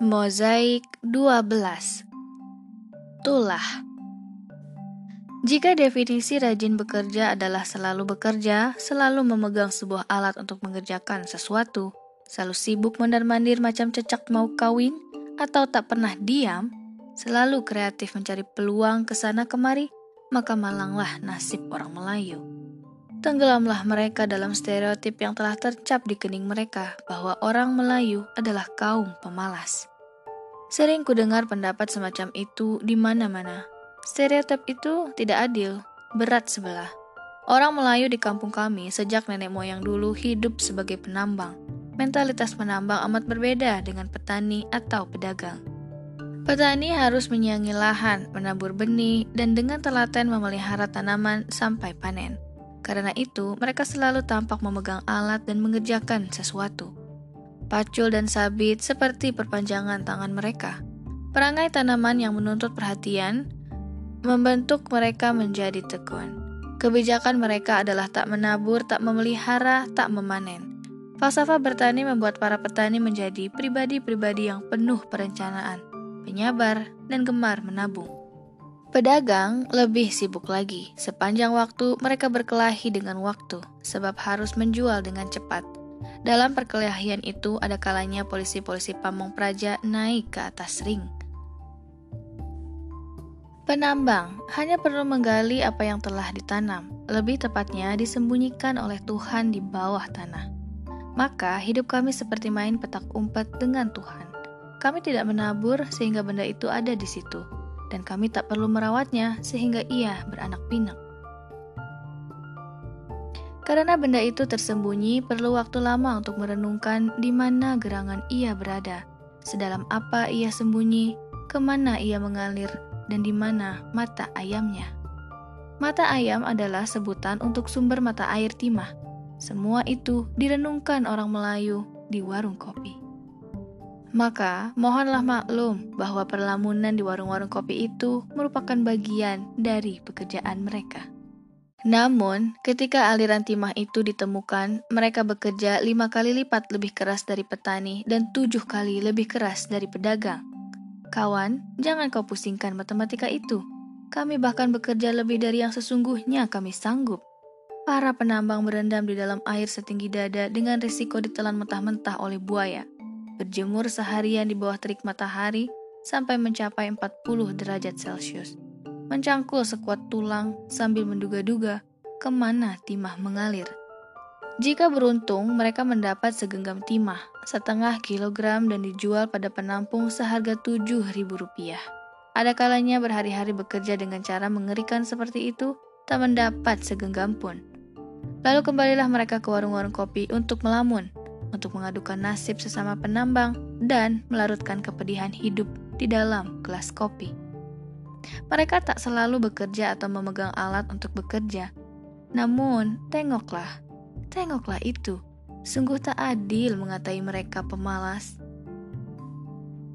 Mozaik 12 Tulah Jika definisi rajin bekerja adalah selalu bekerja, selalu memegang sebuah alat untuk mengerjakan sesuatu, selalu sibuk mondar-mandir macam cecak mau kawin, atau tak pernah diam, selalu kreatif mencari peluang ke sana kemari, maka malanglah nasib orang Melayu. Tenggelamlah mereka dalam stereotip yang telah tercap di kening mereka bahwa orang Melayu adalah kaum pemalas. Sering kudengar pendapat semacam itu di mana-mana. Stereotip itu tidak adil, berat sebelah. Orang Melayu di kampung kami sejak nenek moyang dulu hidup sebagai penambang. Mentalitas penambang amat berbeda dengan petani atau pedagang. Petani harus menyiangi lahan, menabur benih, dan dengan telaten memelihara tanaman sampai panen. Karena itu, mereka selalu tampak memegang alat dan mengerjakan sesuatu. Pacul dan sabit seperti perpanjangan tangan mereka. Perangai tanaman yang menuntut perhatian membentuk mereka menjadi tekun. Kebijakan mereka adalah tak menabur, tak memelihara, tak memanen. Falsafah bertani membuat para petani menjadi pribadi-pribadi yang penuh perencanaan, penyabar, dan gemar menabung. Pedagang lebih sibuk lagi. Sepanjang waktu mereka berkelahi dengan waktu, sebab harus menjual dengan cepat. Dalam perkelahian itu ada kalanya polisi-polisi Pamong Praja naik ke atas ring. Penambang hanya perlu menggali apa yang telah ditanam, lebih tepatnya disembunyikan oleh Tuhan di bawah tanah. Maka hidup kami seperti main petak umpet dengan Tuhan. Kami tidak menabur sehingga benda itu ada di situ dan kami tak perlu merawatnya sehingga ia beranak pinak. Karena benda itu tersembunyi, perlu waktu lama untuk merenungkan di mana gerangan ia berada, sedalam apa ia sembunyi, ke mana ia mengalir, dan di mana mata ayamnya. Mata ayam adalah sebutan untuk sumber mata air timah. Semua itu direnungkan orang Melayu di warung kopi. Maka, mohonlah maklum bahwa perlamunan di warung-warung kopi itu merupakan bagian dari pekerjaan mereka. Namun, ketika aliran timah itu ditemukan, mereka bekerja lima kali lipat lebih keras dari petani dan tujuh kali lebih keras dari pedagang. Kawan, jangan kau pusingkan matematika itu. Kami bahkan bekerja lebih dari yang sesungguhnya kami sanggup. Para penambang berendam di dalam air setinggi dada dengan risiko ditelan mentah-mentah oleh buaya berjemur seharian di bawah terik matahari sampai mencapai 40 derajat Celcius. Mencangkul sekuat tulang sambil menduga-duga ke mana timah mengalir. Jika beruntung, mereka mendapat segenggam timah, setengah kilogram dan dijual pada penampung seharga Rp7.000. Ada kalanya berhari-hari bekerja dengan cara mengerikan seperti itu, tak mendapat segenggam pun. Lalu kembalilah mereka ke warung-warung kopi untuk melamun, untuk mengadukan nasib sesama penambang dan melarutkan kepedihan hidup di dalam gelas kopi. Mereka tak selalu bekerja atau memegang alat untuk bekerja. Namun, tengoklah, tengoklah itu. Sungguh tak adil mengatai mereka pemalas.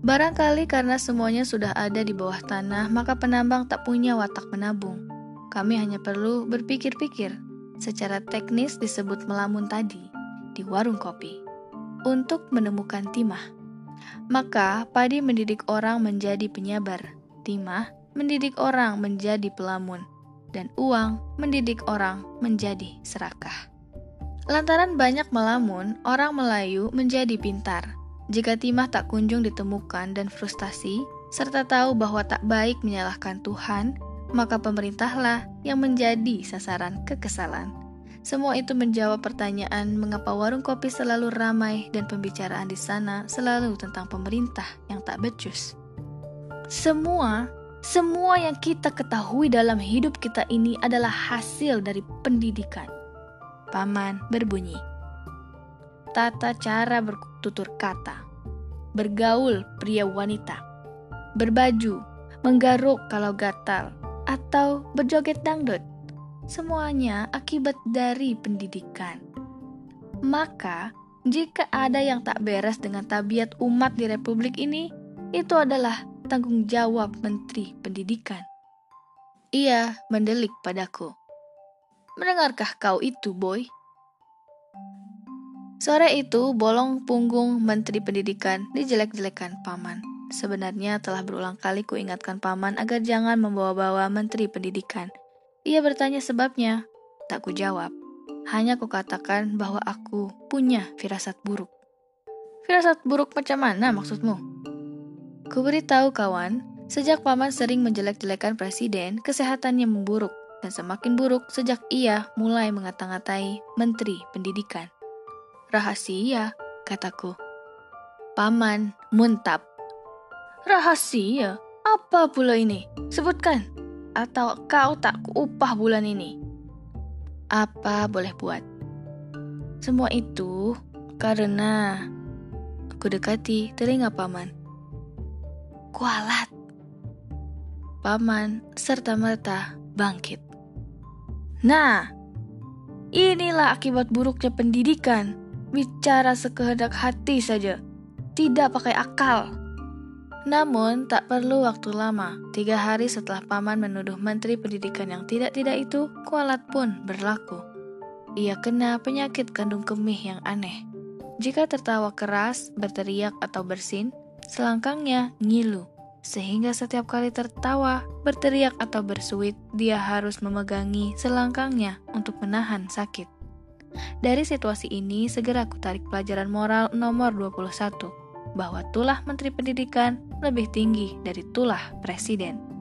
Barangkali karena semuanya sudah ada di bawah tanah, maka penambang tak punya watak menabung. Kami hanya perlu berpikir-pikir, secara teknis disebut melamun tadi, di warung kopi untuk menemukan timah. Maka padi mendidik orang menjadi penyabar, timah mendidik orang menjadi pelamun, dan uang mendidik orang menjadi serakah. Lantaran banyak melamun, orang Melayu menjadi pintar. Jika timah tak kunjung ditemukan dan frustasi, serta tahu bahwa tak baik menyalahkan Tuhan, maka pemerintahlah yang menjadi sasaran kekesalan. Semua itu menjawab pertanyaan mengapa warung kopi selalu ramai dan pembicaraan di sana selalu tentang pemerintah yang tak becus. Semua, semua yang kita ketahui dalam hidup kita ini adalah hasil dari pendidikan. Paman berbunyi. Tata cara bertutur kata. Bergaul pria wanita. Berbaju, menggaruk kalau gatal, atau berjoget dangdut semuanya akibat dari pendidikan. Maka, jika ada yang tak beres dengan tabiat umat di republik ini, itu adalah tanggung jawab Menteri Pendidikan. Ia mendelik padaku. Mendengarkah kau itu, boy? Sore itu, bolong punggung Menteri Pendidikan dijelek-jelekan paman. Sebenarnya telah berulang kali kuingatkan paman agar jangan membawa-bawa Menteri Pendidikan. Ia bertanya sebabnya. Tak ku jawab. Hanya kukatakan bahwa aku punya firasat buruk. Firasat buruk macam mana maksudmu? Ku beritahu kawan, sejak paman sering menjelek-jelekan presiden, kesehatannya memburuk dan semakin buruk sejak ia mulai mengata-ngatai Menteri Pendidikan. Rahasia, kataku. Paman muntap. Rahasia? Apa pula ini? Sebutkan. Atau kau tak upah bulan ini? Apa boleh buat? Semua itu karena aku dekati telinga paman. Kualat. Paman serta merta bangkit. Nah, inilah akibat buruknya pendidikan bicara sekehendak hati saja, tidak pakai akal. Namun, tak perlu waktu lama. Tiga hari setelah paman menuduh menteri pendidikan yang tidak-tidak itu, kualat pun berlaku. Ia kena penyakit kandung kemih yang aneh. Jika tertawa keras, berteriak atau bersin, selangkangnya ngilu. Sehingga setiap kali tertawa, berteriak atau bersuit, dia harus memegangi selangkangnya untuk menahan sakit. Dari situasi ini, segera aku tarik pelajaran moral nomor 21, bahwa tulah Menteri Pendidikan lebih tinggi dari tulah Presiden.